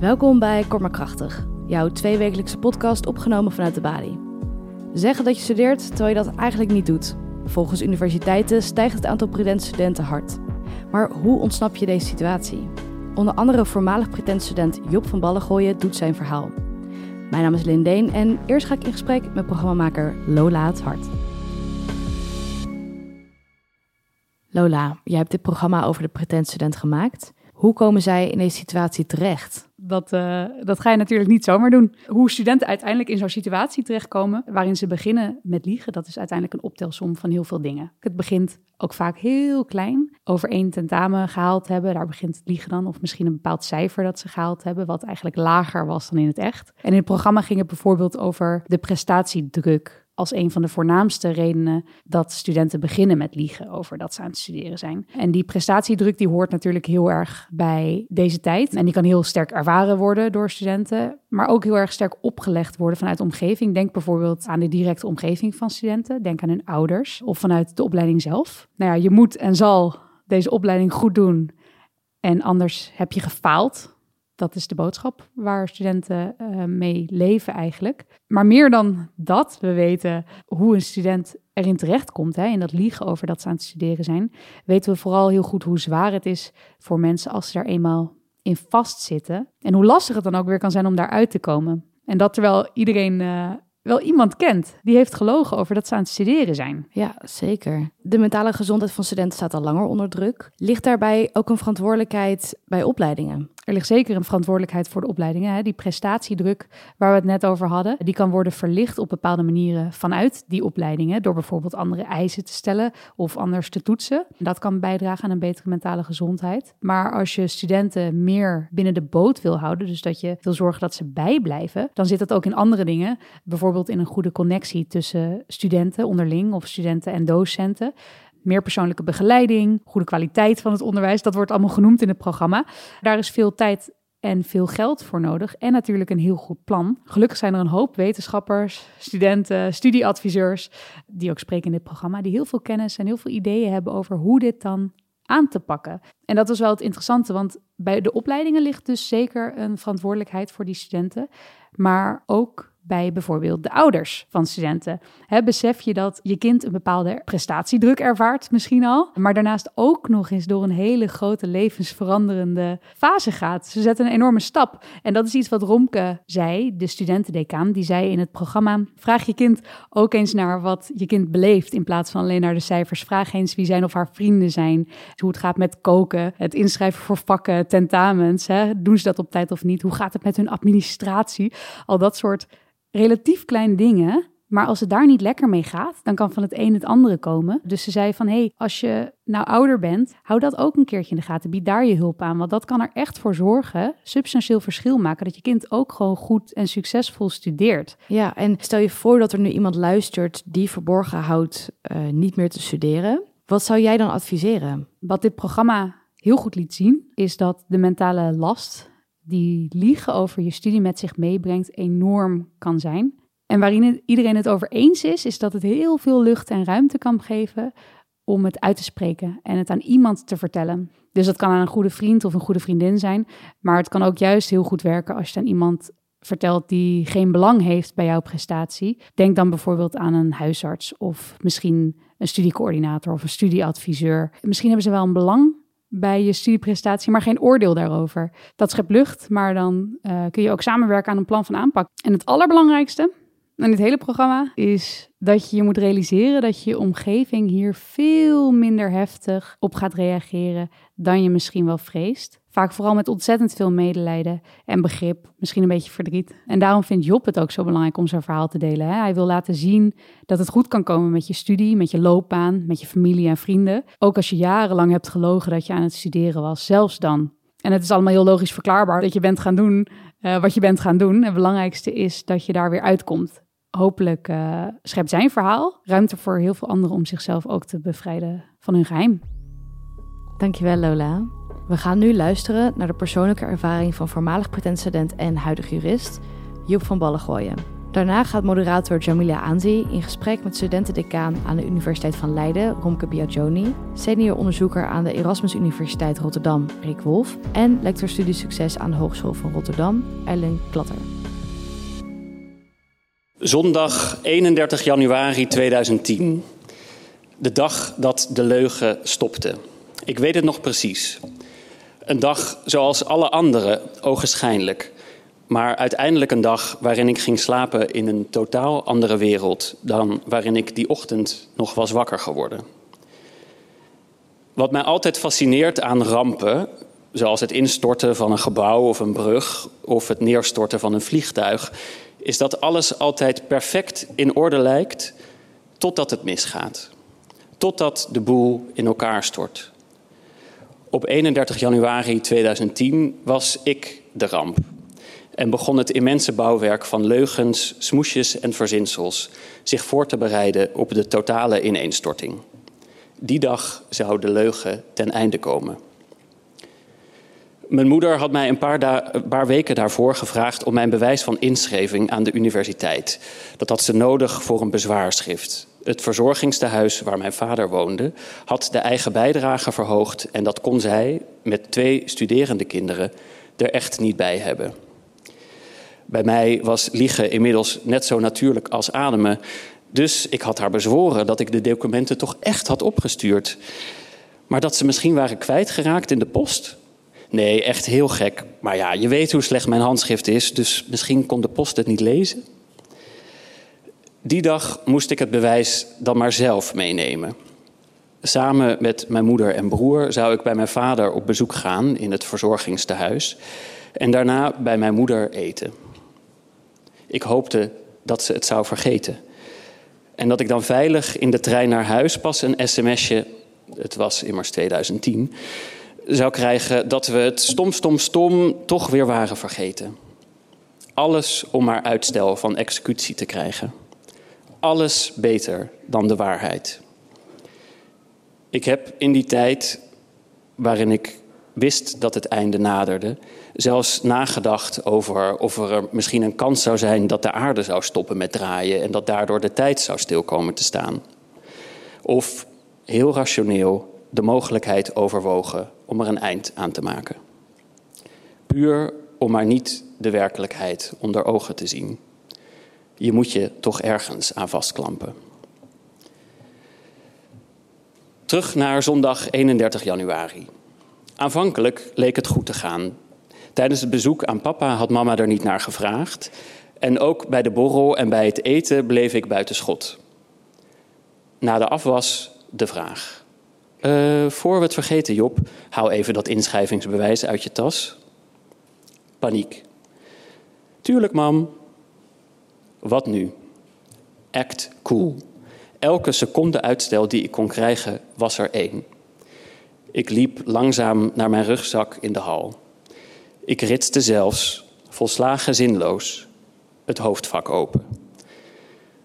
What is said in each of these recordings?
Welkom bij Kom maar Krachtig, jouw tweewekelijkse podcast opgenomen vanuit de Bali. Zeggen dat je studeert terwijl je dat eigenlijk niet doet. Volgens universiteiten stijgt het aantal studenten hard. Maar hoe ontsnap je deze situatie? Onder andere voormalig student Job van Ballengooien doet zijn verhaal. Mijn naam is Lindeen en eerst ga ik in gesprek met programmamaker Lola het Hart. Lola, jij hebt dit programma over de pretentstudent gemaakt. Hoe komen zij in deze situatie terecht? Dat, uh, dat ga je natuurlijk niet zomaar doen. Hoe studenten uiteindelijk in zo'n situatie terechtkomen, waarin ze beginnen met liegen, dat is uiteindelijk een optelsom van heel veel dingen. Het begint ook vaak heel klein. Over één tentamen gehaald hebben, daar begint het liegen dan. Of misschien een bepaald cijfer dat ze gehaald hebben, wat eigenlijk lager was dan in het echt. En in het programma ging het bijvoorbeeld over de prestatiedruk als een van de voornaamste redenen dat studenten beginnen met liegen over dat ze aan het studeren zijn. En die prestatiedruk die hoort natuurlijk heel erg bij deze tijd. En die kan heel sterk ervaren worden door studenten, maar ook heel erg sterk opgelegd worden vanuit de omgeving. Denk bijvoorbeeld aan de directe omgeving van studenten. Denk aan hun ouders of vanuit de opleiding zelf. Nou ja, je moet en zal deze opleiding goed doen. En anders heb je gefaald dat is de boodschap waar studenten uh, mee leven eigenlijk. Maar meer dan dat, we weten hoe een student erin terechtkomt, hè, in dat liegen over dat ze aan het studeren zijn, weten we vooral heel goed hoe zwaar het is voor mensen als ze er eenmaal in vastzitten. En hoe lastig het dan ook weer kan zijn om daaruit te komen. En dat terwijl iedereen uh, wel iemand kent die heeft gelogen over dat ze aan het studeren zijn. Ja, zeker. De mentale gezondheid van studenten staat al langer onder druk. Ligt daarbij ook een verantwoordelijkheid bij opleidingen? Er ligt zeker een verantwoordelijkheid voor de opleidingen. Hè. Die prestatiedruk waar we het net over hadden, die kan worden verlicht op bepaalde manieren vanuit die opleidingen. Door bijvoorbeeld andere eisen te stellen of anders te toetsen. Dat kan bijdragen aan een betere mentale gezondheid. Maar als je studenten meer binnen de boot wil houden, dus dat je wil zorgen dat ze bijblijven, dan zit dat ook in andere dingen. Bijvoorbeeld in een goede connectie tussen studenten onderling of studenten en docenten meer persoonlijke begeleiding, goede kwaliteit van het onderwijs. Dat wordt allemaal genoemd in het programma. Daar is veel tijd en veel geld voor nodig. En natuurlijk een heel goed plan. Gelukkig zijn er een hoop wetenschappers, studenten, studieadviseurs, die ook spreken in dit programma, die heel veel kennis en heel veel ideeën hebben over hoe dit dan aan te pakken. En dat was wel het interessante, want bij de opleidingen ligt dus zeker een verantwoordelijkheid voor die studenten, maar ook bij bijvoorbeeld de ouders van studenten. besef je dat je kind een bepaalde prestatiedruk ervaart, misschien al, maar daarnaast ook nog eens door een hele grote levensveranderende fase gaat. Ze zetten een enorme stap. En dat is iets wat Romke zei, de studentendecaan, die zei in het programma: vraag je kind ook eens naar wat je kind beleeft in plaats van alleen naar de cijfers. Vraag eens wie zijn of haar vrienden zijn, hoe het gaat met koken, het inschrijven voor vakken, tentamens. Hè? Doen ze dat op tijd of niet? Hoe gaat het met hun administratie? Al dat soort relatief kleine dingen. Maar als het daar niet lekker mee gaat, dan kan van het een het andere komen. Dus ze zei van, hé, hey, als je nou ouder bent, hou dat ook een keertje in de gaten. Bied daar je hulp aan, want dat kan er echt voor zorgen, substantieel verschil maken, dat je kind ook gewoon goed en succesvol studeert. Ja, en stel je voor dat er nu iemand luistert die verborgen houdt uh, niet meer te studeren. Wat zou jij dan adviseren? Wat dit programma heel goed liet zien, is dat de mentale last die liegen over je studie met zich meebrengt enorm kan zijn. En waarin iedereen het over eens is, is dat het heel veel lucht en ruimte kan geven om het uit te spreken en het aan iemand te vertellen. Dus dat kan aan een goede vriend of een goede vriendin zijn, maar het kan ook juist heel goed werken als je het aan iemand vertelt die geen belang heeft bij jouw prestatie. Denk dan bijvoorbeeld aan een huisarts of misschien een studiecoördinator of een studieadviseur. Misschien hebben ze wel een belang bij je studieprestatie, maar geen oordeel daarover. Dat schept lucht, maar dan uh, kun je ook samenwerken aan een plan van aanpak. En het allerbelangrijkste in dit hele programma is dat je je moet realiseren dat je omgeving hier veel minder heftig op gaat reageren dan je misschien wel vreest. Vaak vooral met ontzettend veel medelijden en begrip, misschien een beetje verdriet. En daarom vindt Job het ook zo belangrijk om zijn verhaal te delen. Hè? Hij wil laten zien dat het goed kan komen met je studie, met je loopbaan, met je familie en vrienden. Ook als je jarenlang hebt gelogen dat je aan het studeren was, zelfs dan. En het is allemaal heel logisch verklaarbaar dat je bent gaan doen uh, wat je bent gaan doen. Het belangrijkste is dat je daar weer uitkomt hopelijk uh, schept zijn verhaal ruimte voor heel veel anderen om zichzelf ook te bevrijden van hun geheim. Dankjewel Lola. We gaan nu luisteren naar de persoonlijke ervaring van voormalig pretendent en huidig jurist Joep van Ballengooien. Daarna gaat moderator Jamila Anzi in gesprek met studentendecaan aan de Universiteit van Leiden, Romke Biagioni, senior onderzoeker aan de Erasmus Universiteit Rotterdam, Rick Wolf, en lector studiesucces aan de Hogeschool van Rotterdam, Ellen Klatter. Zondag 31 januari 2010. De dag dat de leugen stopte. Ik weet het nog precies. Een dag zoals alle andere, ogenschijnlijk. Maar uiteindelijk een dag waarin ik ging slapen in een totaal andere wereld dan waarin ik die ochtend nog was wakker geworden. Wat mij altijd fascineert aan rampen, zoals het instorten van een gebouw of een brug of het neerstorten van een vliegtuig, is dat alles altijd perfect in orde lijkt totdat het misgaat. Totdat de boel in elkaar stort. Op 31 januari 2010 was ik de ramp. En begon het immense bouwwerk van leugens, smoesjes en verzinsels zich voor te bereiden op de totale ineenstorting. Die dag zou de leugen ten einde komen. Mijn moeder had mij een paar, een paar, weken daarvoor gevraagd om mijn bewijs van inschrijving aan de universiteit. Dat had ze nodig voor een bezwaarschrift. Het verzorgingstehuis waar mijn vader woonde had de eigen bijdrage verhoogd en dat kon zij met twee studerende kinderen er echt niet bij hebben. Bij mij was liegen inmiddels net zo natuurlijk als ademen. Dus ik had haar bezworen dat ik de documenten toch echt had opgestuurd. Maar dat ze misschien waren kwijtgeraakt in de post? Nee, echt heel gek. Maar ja, je weet hoe slecht mijn handschrift is, dus misschien kon de post het niet lezen. Die dag moest ik het bewijs dan maar zelf meenemen. Samen met mijn moeder en broer zou ik bij mijn vader op bezoek gaan in het verzorgingstehuis en daarna bij mijn moeder eten. Ik hoopte dat ze het zou vergeten. En dat ik dan veilig in de trein naar huis pas een sms'je, het was immers 2010, zou krijgen dat we het stom, stom, stom toch weer waren vergeten. Alles om maar uitstel van executie te krijgen. Alles beter dan de waarheid. Ik heb in die tijd waarin ik wist dat het einde naderde, zelfs nagedacht over of er misschien een kans zou zijn dat de aarde zou stoppen met draaien en dat daardoor de tijd zou stil komen te staan. Of heel rationeel de mogelijkheid overwogen om er een eind aan te maken. Puur om maar niet de werkelijkheid onder ogen te zien. Je moet je toch ergens aan vastklampen. Terug naar zondag 31 januari. Aanvankelijk leek het goed te gaan. Tijdens het bezoek aan papa had mama er niet naar gevraagd. En ook bij de borrel en bij het eten bleef ik buiten schot. Na de afwas de vraag. Uh, voor we het vergeten, Job, hou even dat inschrijvingsbewijs uit je tas. Paniek. Tuurlijk, mam. Wat nu? Act cool. Elke seconde uitstel die ik kon krijgen, was er één. Ik liep langzaam naar mijn rugzak in de hal. Ik ritste zelfs, volslagen zinloos, het hoofdvak open.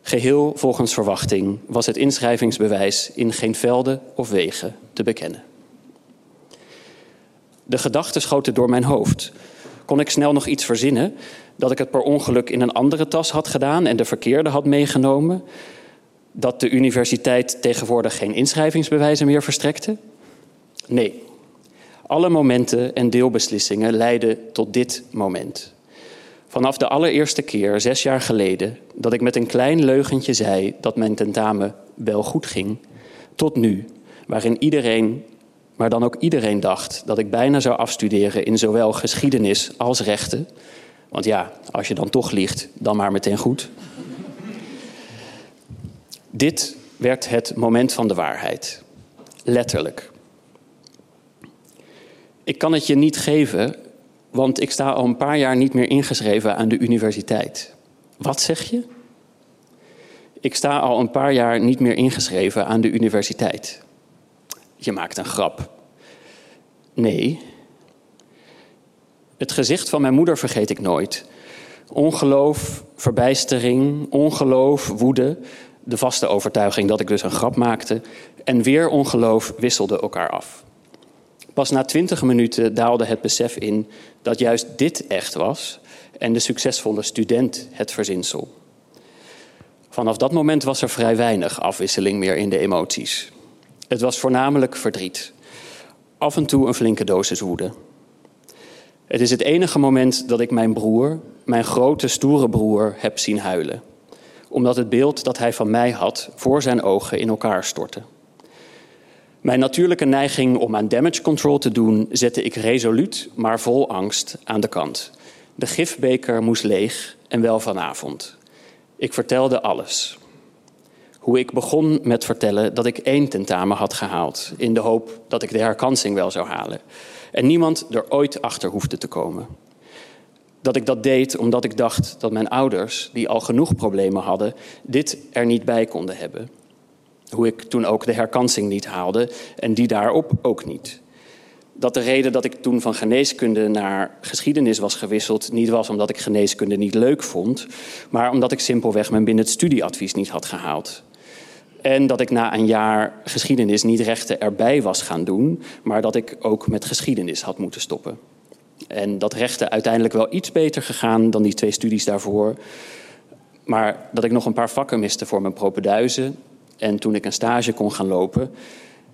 Geheel volgens verwachting was het inschrijvingsbewijs in geen velden of wegen te bekennen. De gedachten schoten door mijn hoofd. Kon ik snel nog iets verzinnen dat ik het per ongeluk in een andere tas had gedaan en de verkeerde had meegenomen? Dat de universiteit tegenwoordig geen inschrijvingsbewijzen meer verstrekte? Nee. Alle momenten en deelbeslissingen leiden tot dit moment. Vanaf de allereerste keer, zes jaar geleden, dat ik met een klein leugentje zei dat mijn tentamen wel goed ging, tot nu, waarin iedereen, maar dan ook iedereen dacht dat ik bijna zou afstuderen in zowel geschiedenis als rechten. Want ja, als je dan toch liegt, dan maar meteen goed. Dit werd het moment van de waarheid. Letterlijk. Ik kan het je niet geven, want ik sta al een paar jaar niet meer ingeschreven aan de universiteit. Wat zeg je? Ik sta al een paar jaar niet meer ingeschreven aan de universiteit. Je maakt een grap. Nee. Het gezicht van mijn moeder vergeet ik nooit. Ongeloof, verbijstering, ongeloof, woede, de vaste overtuiging dat ik dus een grap maakte en weer ongeloof wisselden elkaar af. Pas na twintig minuten daalde het besef in dat juist dit echt was en de succesvolle student het verzinsel. Vanaf dat moment was er vrij weinig afwisseling meer in de emoties. Het was voornamelijk verdriet. Af en toe een flinke dosis woede. Het is het enige moment dat ik mijn broer, mijn grote stoere broer, heb zien huilen. Omdat het beeld dat hij van mij had voor zijn ogen in elkaar stortte. Mijn natuurlijke neiging om aan damage control te doen, zette ik resoluut, maar vol angst aan de kant. De gifbeker moest leeg en wel vanavond. Ik vertelde alles. Hoe ik begon met vertellen dat ik één tentamen had gehaald, in de hoop dat ik de herkansing wel zou halen. En niemand er ooit achter hoefde te komen. Dat ik dat deed omdat ik dacht dat mijn ouders, die al genoeg problemen hadden, dit er niet bij konden hebben. Hoe ik toen ook de herkansing niet haalde en die daarop ook niet. Dat de reden dat ik toen van geneeskunde naar geschiedenis was gewisseld, niet was omdat ik geneeskunde niet leuk vond, maar omdat ik simpelweg mijn binnen het studieadvies niet had gehaald. En dat ik na een jaar geschiedenis niet rechten erbij was gaan doen, maar dat ik ook met geschiedenis had moeten stoppen. En dat rechten uiteindelijk wel iets beter gegaan dan die twee studies daarvoor. Maar dat ik nog een paar vakken miste voor mijn propeduizen. En toen ik een stage kon gaan lopen.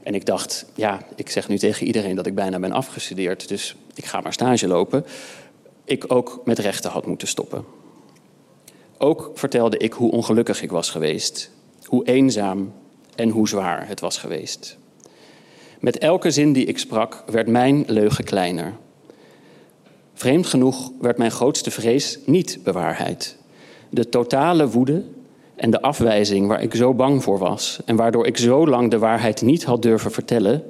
En ik dacht, ja, ik zeg nu tegen iedereen dat ik bijna ben afgestudeerd. Dus ik ga maar stage lopen. Ik ook met rechten had moeten stoppen. Ook vertelde ik hoe ongelukkig ik was geweest hoe eenzaam en hoe zwaar het was geweest. Met elke zin die ik sprak werd mijn leugen kleiner. Vreemd genoeg werd mijn grootste vrees niet bewaarheid. De totale woede en de afwijzing waar ik zo bang voor was en waardoor ik zo lang de waarheid niet had durven vertellen,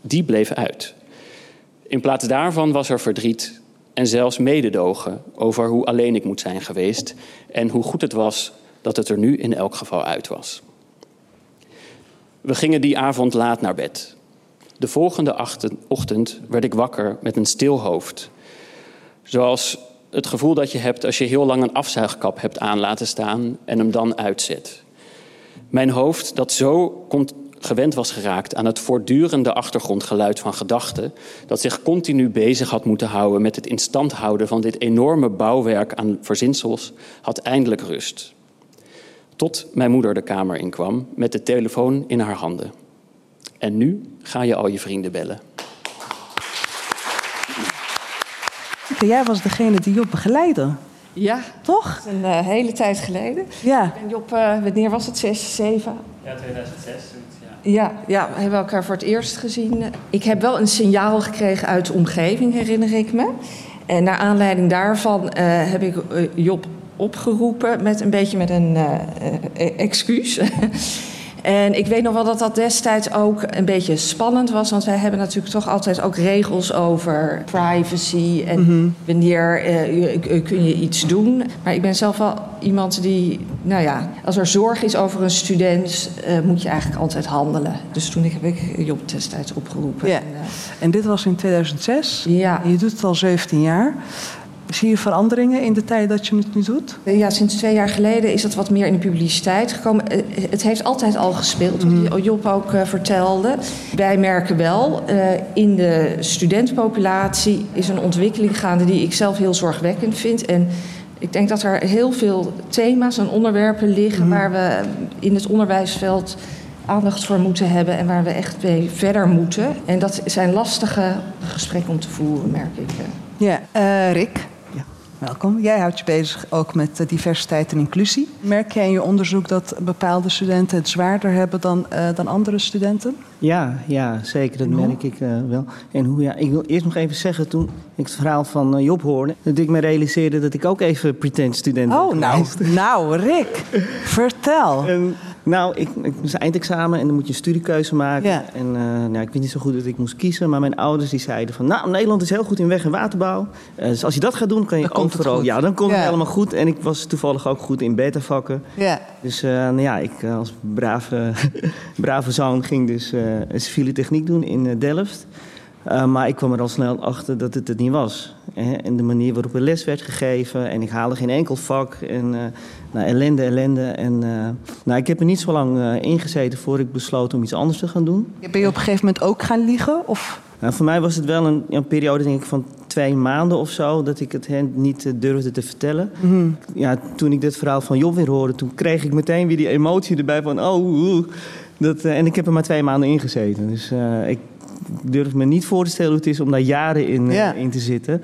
die bleef uit. In plaats daarvan was er verdriet en zelfs mededogen over hoe alleen ik moet zijn geweest en hoe goed het was dat het er nu in elk geval uit was. We gingen die avond laat naar bed. De volgende ochtend werd ik wakker met een stil hoofd. Zoals het gevoel dat je hebt als je heel lang een afzuigkap hebt aan laten staan en hem dan uitzet. Mijn hoofd, dat zo gewend was geraakt aan het voortdurende achtergrondgeluid van gedachten, dat zich continu bezig had moeten houden met het in stand houden van dit enorme bouwwerk aan verzinsels, had eindelijk rust. Tot mijn moeder de kamer inkwam met de telefoon in haar handen. En nu ga je al je vrienden bellen. Jij was degene die Job begeleidde. Ja. Toch? Een uh, hele tijd geleden. Ja. En Job, uh, wanneer was het? 6, 7? Ja, 2006. Ja. Ja, ja, we hebben elkaar voor het eerst gezien. Ik heb wel een signaal gekregen uit de omgeving, herinner ik me. En naar aanleiding daarvan uh, heb ik Job opgeroepen met een beetje met een uh, excuus. en ik weet nog wel dat dat destijds ook een beetje spannend was, want wij hebben natuurlijk toch altijd ook regels over privacy en mm -hmm. wanneer uh, kun je iets doen. Maar ik ben zelf wel iemand die, nou ja, als er zorg is over een student, moet je eigenlijk altijd handelen. Dus toen heb ik Job destijds opgeroepen. Ja. En, en dit was in 2006. Ja. Je doet het al 17 jaar. Zie je veranderingen in de tijd dat je het nu doet? Ja, sinds twee jaar geleden is het wat meer in de publiciteit gekomen. Het heeft altijd al gespeeld, wat Job ook uh, vertelde. Wij merken wel, uh, in de studentenpopulatie is een ontwikkeling gaande die ik zelf heel zorgwekkend vind. En ik denk dat er heel veel thema's en onderwerpen liggen mm. waar we in het onderwijsveld aandacht voor moeten hebben en waar we echt mee verder moeten. En dat zijn lastige gesprekken om te voeren, merk ik. Ja, uh, Rick. Welkom. Jij houdt je bezig ook met diversiteit en inclusie. Merk jij in je onderzoek dat bepaalde studenten het zwaarder hebben dan, uh, dan andere studenten? Ja, ja zeker. Dat merk ik uh, wel. En hoe, ja, ik wil eerst nog even zeggen, toen ik het verhaal van uh, Job hoorde... dat ik me realiseerde dat ik ook even pretend student oh, nou, nou, Rick, vertel. En, nou, ik, ik moest eindexamen en dan moet je een studiekeuze maken. Ja. En uh, nou, ik weet niet zo goed dat ik moest kiezen. Maar mijn ouders die zeiden van... Nou, Nederland is heel goed in weg- en waterbouw. Uh, dus als je dat gaat doen, kan je dan komt. Het ja, dan komt ja. het helemaal goed. En ik was toevallig ook goed in beta-vakken. Ja. Dus uh, nou ja, ik als brave, brave zoon ging dus civiele techniek doen in Delft. Uh, maar ik kwam er al snel achter dat het het niet was. Hè? En de manier waarop er les werd gegeven. En ik haalde geen enkel vak. En uh, nou, ellende, ellende. En uh, nou, ik heb er niet zo lang ingezeten voor ik besloot om iets anders te gaan doen. Ben je op een gegeven moment ook gaan liegen? Of? Nou, voor mij was het wel een, een periode denk ik, van twee maanden of zo dat ik het hen niet durfde te vertellen. Ja, toen ik dit verhaal van Job weer hoorde, toen kreeg ik meteen weer die emotie erbij van oh. Dat, uh, en ik heb er maar twee maanden in gezeten. Dus ik durf me niet voor te stellen hoe het is om daar jaren in, Ja. in te zitten.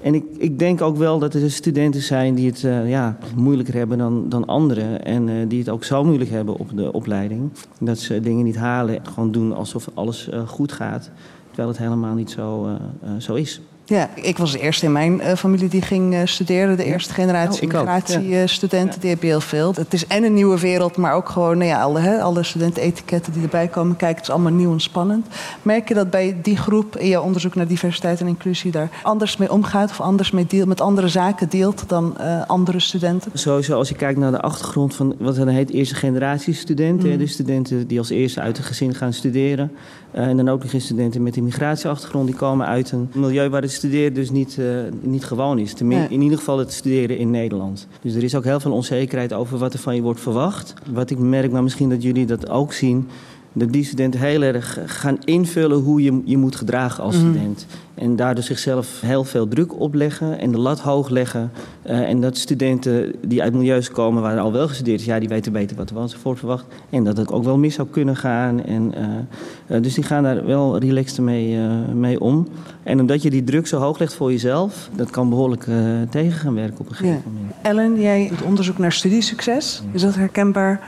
En ik, ik denk ook wel dat er studenten zijn die het eh, ja, moeilijker hebben dan, dan anderen. En eh, die het ook zo moeilijk hebben op de opleiding. Dat ze dingen niet halen. Gewoon doen alsof alles eh, goed gaat. Terwijl het helemaal niet zo, eh, eh, zo is. Ja, ik was de eerste in mijn eh, familie die ging eh, studeren. De eerste generatie Oh, migratiestudenten. Die heb je heel veel. Het is en een nieuwe wereld, maar ook gewoon nou ja, alle, hè, alle studentenetiketten die erbij komen kijken. Het is allemaal nieuw en spannend. Merk je dat bij die groep in jouw onderzoek naar diversiteit en inclusie daar anders mee omgaat of anders mee deelt, met andere zaken deelt dan eh, andere studenten? Sowieso als je kijkt naar de achtergrond van wat dan heet eerste generatie studenten. Mm. De studenten die als eerste uit een gezin gaan studeren. En dan ook nog eens studenten met een migratieachtergrond. Die komen uit een milieu waar het studeren dus niet, eh, niet gewoon is. Nee. In ieder geval het studeren in Nederland. Dus er is ook heel veel onzekerheid over wat er van je wordt verwacht. Wat ik merk, maar misschien dat jullie dat ook zien... dat die studenten heel erg gaan invullen hoe je je moet gedragen als Mhm. student. En daardoor zichzelf heel veel druk opleggen en de lat hoog leggen. Eh, en dat studenten die uit milieus komen waar al wel gestudeerd is... ja, die weten beter wat er van ze wordt verwacht. En dat het ook wel mis zou kunnen gaan. En, eh, eh, dus die gaan daar wel relaxed mee, mee om. En omdat je die druk zo hoog legt voor jezelf... dat kan behoorlijk eh, tegen gaan werken op een gegeven Ja. moment. Ellen, jij doet onderzoek naar studiesucces. Is dat herkenbaar?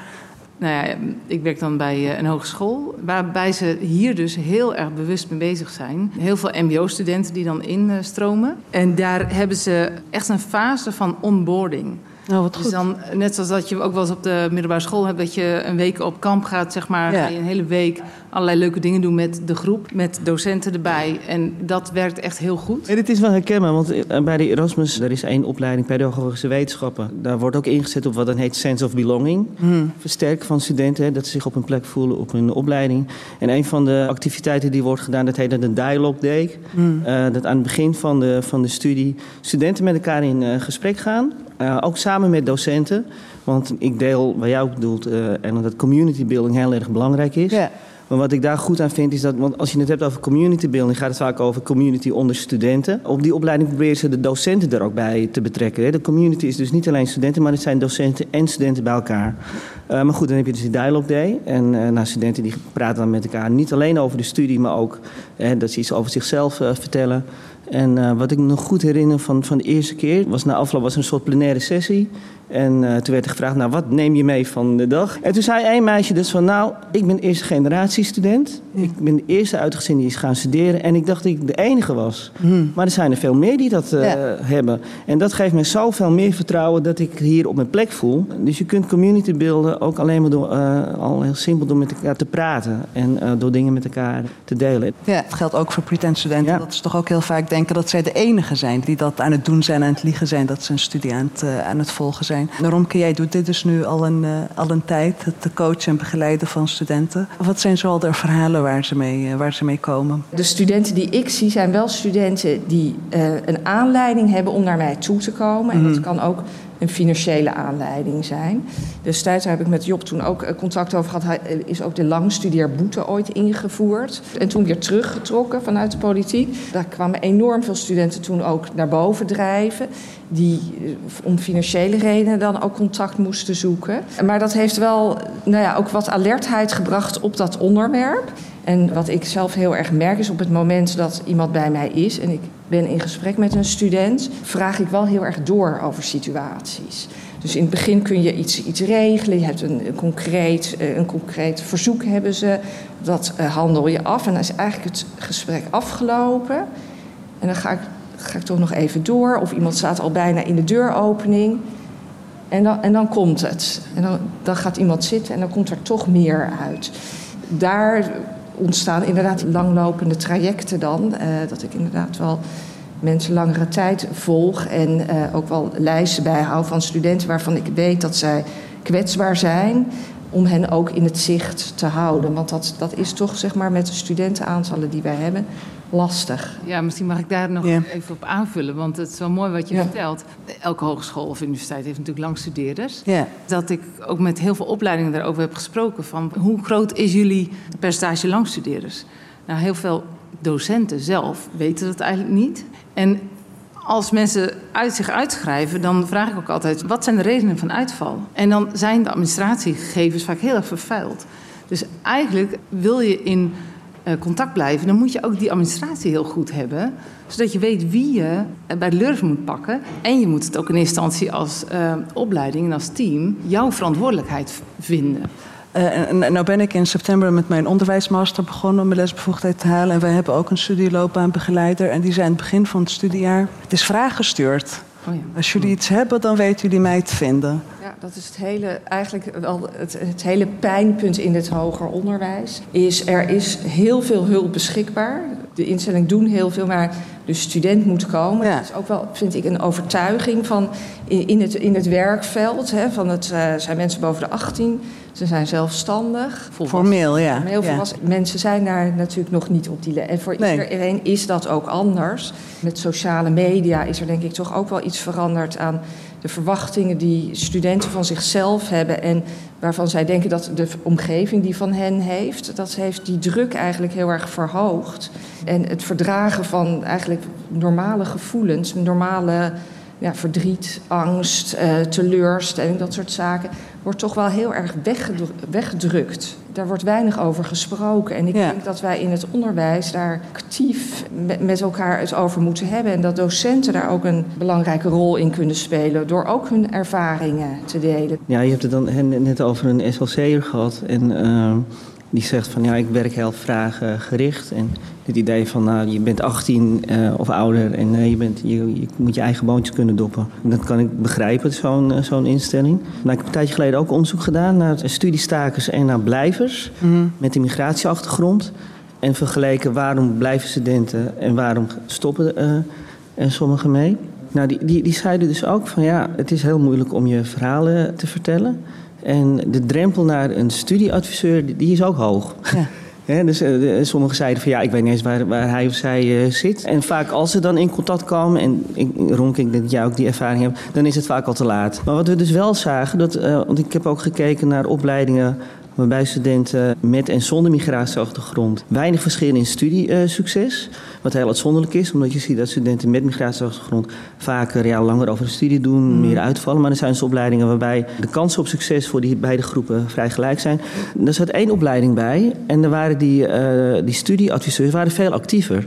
Nou ja, ik werk dan bij eh, een hogeschool, waarbij ze hier dus heel erg bewust mee bezig zijn. Heel veel MBO-studenten die dan instromen. En daar hebben ze echt een fase van onboarding. Nou, wat Dus dan, net zoals dat je ook wel eens op de middelbare school hebt, dat je een week op kamp gaat, zeg maar. Ja. Ga je een hele week allerlei leuke dingen doen met de groep, met docenten erbij. En dat werkt echt heel goed. En dit is wel herkenbaar, want eh, bij de Erasmus... er is één opleiding pedagogische wetenschappen. Daar wordt ook ingezet op wat dan heet sense of belonging. Hmm. Versterken van studenten, hè, dat ze zich op een plek voelen op hun opleiding. En een van de activiteiten die wordt gedaan, dat heet dan de Dialogue Day. Hmm. Eh, dat aan het begin van de, van de studie studenten met elkaar in eh, gesprek gaan. Eh, ook samen met docenten. Want ik deel, wat jij ook bedoelt, eh, en dat community building heel erg belangrijk is. Ja. Maar wat ik daar goed aan vind is dat, want als je het hebt over community building, gaat het vaak over community onder studenten. Op die opleiding proberen ze de docenten er ook bij te betrekken. hè. De community is dus niet alleen studenten, maar het zijn docenten en studenten bij elkaar. Eh, maar goed, dan heb je dus die dialogue day. En eh nou, studenten die praten dan met elkaar niet alleen over de studie, maar ook eh, dat ze iets over zichzelf eh, vertellen. En eh, wat ik nog goed herinner van, van de eerste keer, was na afloop was een soort plenaire sessie. En eh, toen werd er gevraagd, nou, wat neem je mee van de dag? En toen zei één meisje dus van, nou, ik ben eerste generatie student. Ik ben de eerste uit het gezin die is gaan studeren. En ik dacht dat ik de enige was. Maar er zijn er veel meer die dat eh, Ja. hebben. En dat geeft me zoveel meer vertrouwen dat ik hier op mijn plek voel. Dus je kunt community beelden ook alleen maar door, eh, al heel simpel door met elkaar te praten. En door dingen met elkaar te delen. Ja, het geldt ook voor pretend-studenten. Ja. Dat ze toch ook heel vaak denken dat zij de enige zijn die dat aan het doen zijn, aan het liegen zijn, dat ze een studie aan het, aan het volgen zijn. Romke, jij doet dit dus nu al een, eh, al een tijd, het coachen en begeleiden van studenten. Wat zijn zoal de verhalen waar ze, mee, eh, waar ze mee komen? De studenten die ik zie zijn wel studenten die eh, een aanleiding hebben om naar mij toe te komen. En dat kan ook een financiële aanleiding zijn. Destijds daar heb ik met Job toen ook eh, contact over gehad. Hij eh, is ook de langstudeerboete ooit ingevoerd. En toen weer teruggetrokken vanuit de politiek. Daar kwamen enorm veel studenten toen ook naar boven drijven. Die eh, om financiële redenen dan ook contact moesten zoeken. Maar dat heeft wel nou ja, ook wat alertheid gebracht op dat onderwerp. En wat ik zelf heel erg merk is op het moment dat iemand bij mij is en ik ben in gesprek met een student, vraag ik wel heel erg door over situaties. Dus in het begin kun je iets, iets regelen, je hebt een, een concreet, eh, een concreet verzoek hebben ze, dat eh, handel je af en dan is eigenlijk het gesprek afgelopen. En dan ga ik, ga ik toch nog even door of iemand staat al bijna in de deuropening. En dan, en dan komt het. En dan, dan gaat iemand zitten en dan komt er toch meer uit. Daar ontstaan inderdaad langlopende trajecten dan. eh, dat ik inderdaad wel mensen langere tijd volg. En eh, ook wel lijsten bijhoud van studenten waarvan ik weet dat zij kwetsbaar zijn. Om hen ook in het zicht te houden. Want dat, dat is toch zeg maar met de studentenaantallen die wij hebben lastig. Ja, misschien mag ik daar nog Ja. even op aanvullen, want het is wel mooi wat je Ja. vertelt. Elke hogeschool of universiteit heeft natuurlijk langstudeerders. Ja. Dat ik ook met heel veel opleidingen daarover heb gesproken van hoe groot is jullie percentage langstudeerders? Nou, heel veel docenten zelf weten dat eigenlijk niet. En als mensen uit zich uitschrijven, dan vraag ik ook altijd: wat zijn de redenen van uitval? En dan zijn de administratiegegevens vaak heel erg vervuild. Dus eigenlijk wil je in uh, contact blijven, dan moet je ook die administratie heel goed hebben. Zodat je weet wie je bij de lurf moet pakken. En je moet het ook in instantie als uh, opleiding en als team jouw verantwoordelijkheid vinden. Uh, en, nou ben ik in september met mijn onderwijsmaster begonnen om mijn lesbevoegdheid te halen. En wij hebben ook een studieloopbaanbegeleider. En die zei aan het begin van het studiejaar: Het is vraaggestuurd. Oh ja. Als jullie iets hebben, dan weten jullie mij te vinden. Ja, dat is het hele, eigenlijk wel het, het hele pijnpunt in het hoger onderwijs. Is er is heel veel hulp beschikbaar. De instellingen doen heel veel, maar de student moet komen. Ja. Dat is ook wel, vind ik, een overtuiging van in, het, in het werkveld. Hè, van het uh, zijn mensen boven de 18, ze zijn zelfstandig. Formeel, ja. Formeel ja. Mensen zijn daar natuurlijk nog niet op die le En voor nee. iedereen is dat ook anders. Met sociale media is er denk ik toch ook wel iets veranderd aan de verwachtingen die studenten van zichzelf hebben en waarvan zij denken dat de omgeving die van hen heeft, dat heeft die druk eigenlijk heel erg verhoogd. En het verdragen van eigenlijk normale gevoelens, normale ja, verdriet, angst, uh, teleurstelling, dat soort zaken, wordt toch wel heel erg weggedrukt. Daar wordt weinig over gesproken. En ik denk dat wij in het onderwijs daar actief met elkaar het over moeten hebben. En dat docenten daar ook een belangrijke rol in kunnen spelen. Door ook hun ervaringen te delen. Ja, je hebt het dan net over een SLC'er gehad. En uh, die zegt van ja, ik werk heel vraaggericht. En het idee van, nou, je bent 18 uh, of ouder en uh, je, bent, je, je, moet je eigen boontjes kunnen doppen. Dat kan ik begrijpen, zo'n uh, zo'n instelling. Nou, ik heb een tijdje geleden ook onderzoek gedaan naar studiestakers en naar blijvers mm. met een migratieachtergrond. En vergeleken waarom blijven studenten en waarom stoppen er sommigen mee. Nou, die, die, die zeiden dus ook van ja, het is heel moeilijk om je verhalen te vertellen. En de drempel naar een studieadviseur, die is ook hoog. Ja. Dus uh, sommigen zeiden van ja, ik weet niet eens waar, waar hij of zij uh, zit. En vaak als ze dan in contact komen, en ik, Ronk, ik denk dat jij ook die ervaring hebt, dan is het vaak al te laat. Maar wat we dus wel zagen, dat, uh, want ik heb ook gekeken naar opleidingen waarbij studenten met en zonder migratieachtergrond weinig verschillen in studiesucces. Wat heel uitzonderlijk is, omdat je ziet dat studenten met migratieachtergrond vaker ja, langer over de studie doen, mm. meer uitvallen. Maar er zijn dus opleidingen waarbij de kansen op succes voor die beide groepen vrij gelijk zijn. Er zat één opleiding bij en er waren die, uh, die studieadviseurs waren veel actiever.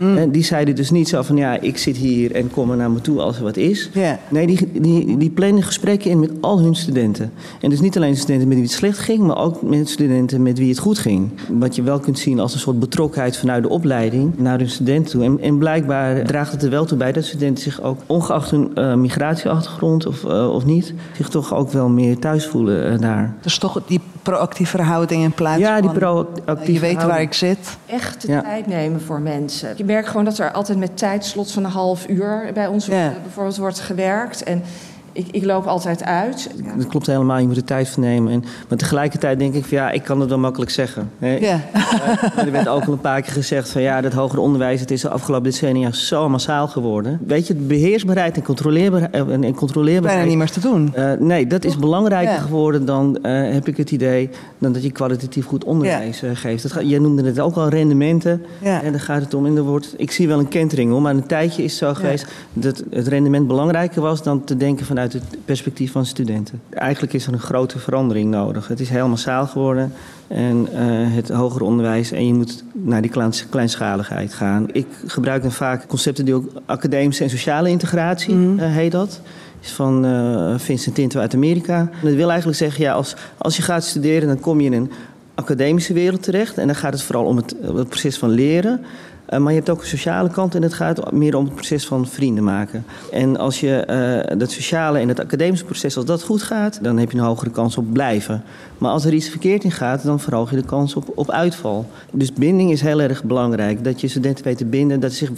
Mm. En die zeiden dus niet zo van ja, ik zit hier en kom er naar me toe als er wat is. Yeah. Nee, die, die, die plannen gesprekken in met al hun studenten. En dus niet alleen de studenten met wie het slecht ging, maar ook met studenten met wie het goed ging. Wat je wel kunt zien als een soort betrokkenheid vanuit de opleiding naar hun studenten toe. En, en blijkbaar draagt het er wel toe bij dat studenten zich ook, ongeacht hun uh, migratieachtergrond of, uh, of niet, zich toch ook wel meer thuis voelen uh, daar. Dus toch die proactieve verhouding in plaats ja, van... die proactieve Je weet waar ik zit. Echt de ja. tijd nemen voor mensen. Je merkt gewoon dat er altijd met tijdslot van een half uur bij ons ja. bijvoorbeeld wordt gewerkt. En ik, ik, loop altijd uit. Ja. Dat klopt helemaal, je moet de tijd vernemen. En, maar tegelijkertijd denk ik van ja, ik kan het wel makkelijk zeggen. Hè? Ja. Uh, er werd ook al een paar keer gezegd van ja, dat hoger onderwijs, het is de afgelopen decennia zo massaal geworden. Weet je, beheersbaarheid en controleerbaarheid. En, en controleerbaarheid Bijna niet meer te doen. Uh, nee, dat is belangrijker ja. geworden dan, uh, heb ik het idee, dan dat je kwalitatief goed onderwijs geeft. Dat jij noemde het ook al rendementen. En daar gaat het om. En er wordt, ik zie wel een kentering om, maar een tijdje is het zo geweest dat het rendement belangrijker was dan te denken van vanuit het perspectief van studenten. Eigenlijk is er een grote verandering nodig. Het is heel massaal geworden en uh, het hoger onderwijs en je moet naar die kleinschaligheid gaan. Ik gebruik dan vaak concepten die ook academische en sociale integratie mm. uh, heet dat is van uh, Vincent Tinto uit Amerika. En dat wil eigenlijk zeggen, ja, als, als je gaat studeren, dan kom je in een academische wereld terecht. En dan gaat het vooral om het, het proces van leren. Uh, maar je hebt ook een sociale kant en het gaat meer om het proces van vrienden maken. En als je uh, dat sociale en het academische proces, als dat goed gaat, dan heb je een hogere kans op blijven. Maar als er iets verkeerd in gaat, dan verhoog je de kans op, op uitval. Dus binding is heel erg belangrijk. Dat je studenten weet te binden, dat ze zich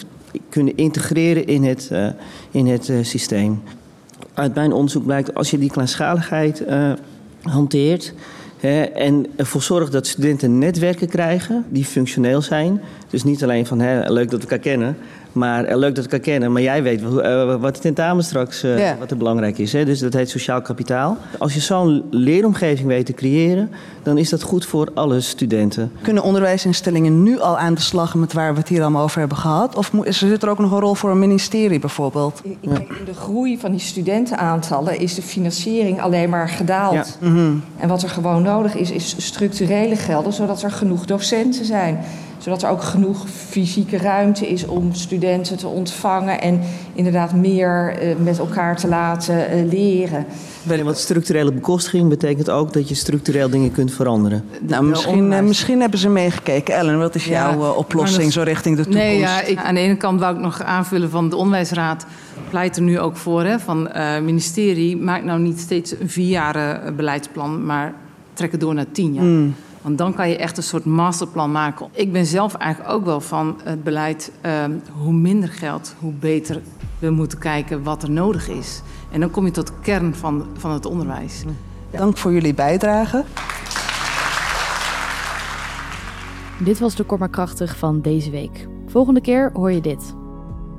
kunnen integreren in het, uh, in het systeem. Uit mijn onderzoek blijkt, als je die kleinschaligheid hanteert En ervoor zorgt dat studenten netwerken krijgen die functioneel zijn. Dus niet alleen van he, leuk dat we elkaar kennen, Maar uh, leuk dat ik elkaar kennen. Maar jij weet uh, wat de tentamen straks uh, ja. wat er belangrijk is. Hè? Dus dat heet sociaal kapitaal. Als je zo'n leeromgeving weet te creëren, dan is dat goed voor alle studenten. Kunnen onderwijsinstellingen nu al aan de slag met waar we het hier allemaal over hebben gehad? Of zit er ook nog een rol voor een ministerie bijvoorbeeld? Ik. In de groei van die studentenaantallen is de financiering alleen maar gedaald. Ja. Mm -hmm. En wat er gewoon nodig is, is structurele gelden, zodat er genoeg docenten zijn zodat er ook genoeg fysieke ruimte is om studenten te ontvangen en inderdaad meer uh, met elkaar te laten uh, leren. Want structurele bekostiging betekent ook dat je structureel dingen kunt veranderen. Nou, misschien, uh, misschien hebben ze meegekeken. Ellen, wat is ja, jouw oplossing dat, zo richting de toekomst? Nee, ja, ik, aan de ene kant wou ik nog aanvullen van de onderwijsraad pleit er nu ook voor hè, van het ministerie maak nou niet steeds een vierjaren beleidsplan, maar trek het door naar tien jaar. Mm. Want dan kan je echt een soort masterplan maken. Ik ben zelf eigenlijk ook wel van het beleid: uh, hoe minder geld, hoe beter we moeten kijken wat er nodig is. En dan kom je tot de kern van, van het onderwijs. Dank voor jullie bijdrage. Dit was de Kom Krachtig van deze week. Volgende keer hoor je dit.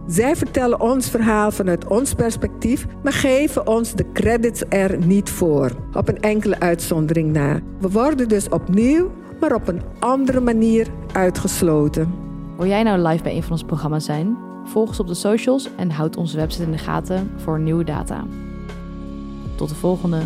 Zij vertellen ons verhaal vanuit ons perspectief, maar geven ons de credits er niet voor, op een enkele uitzondering na. We worden dus opnieuw, maar op een andere manier uitgesloten. Wil jij nou live bij een van onze programma's zijn? Volg ons op de socials en houd onze website in de gaten voor nieuwe data. Tot de volgende.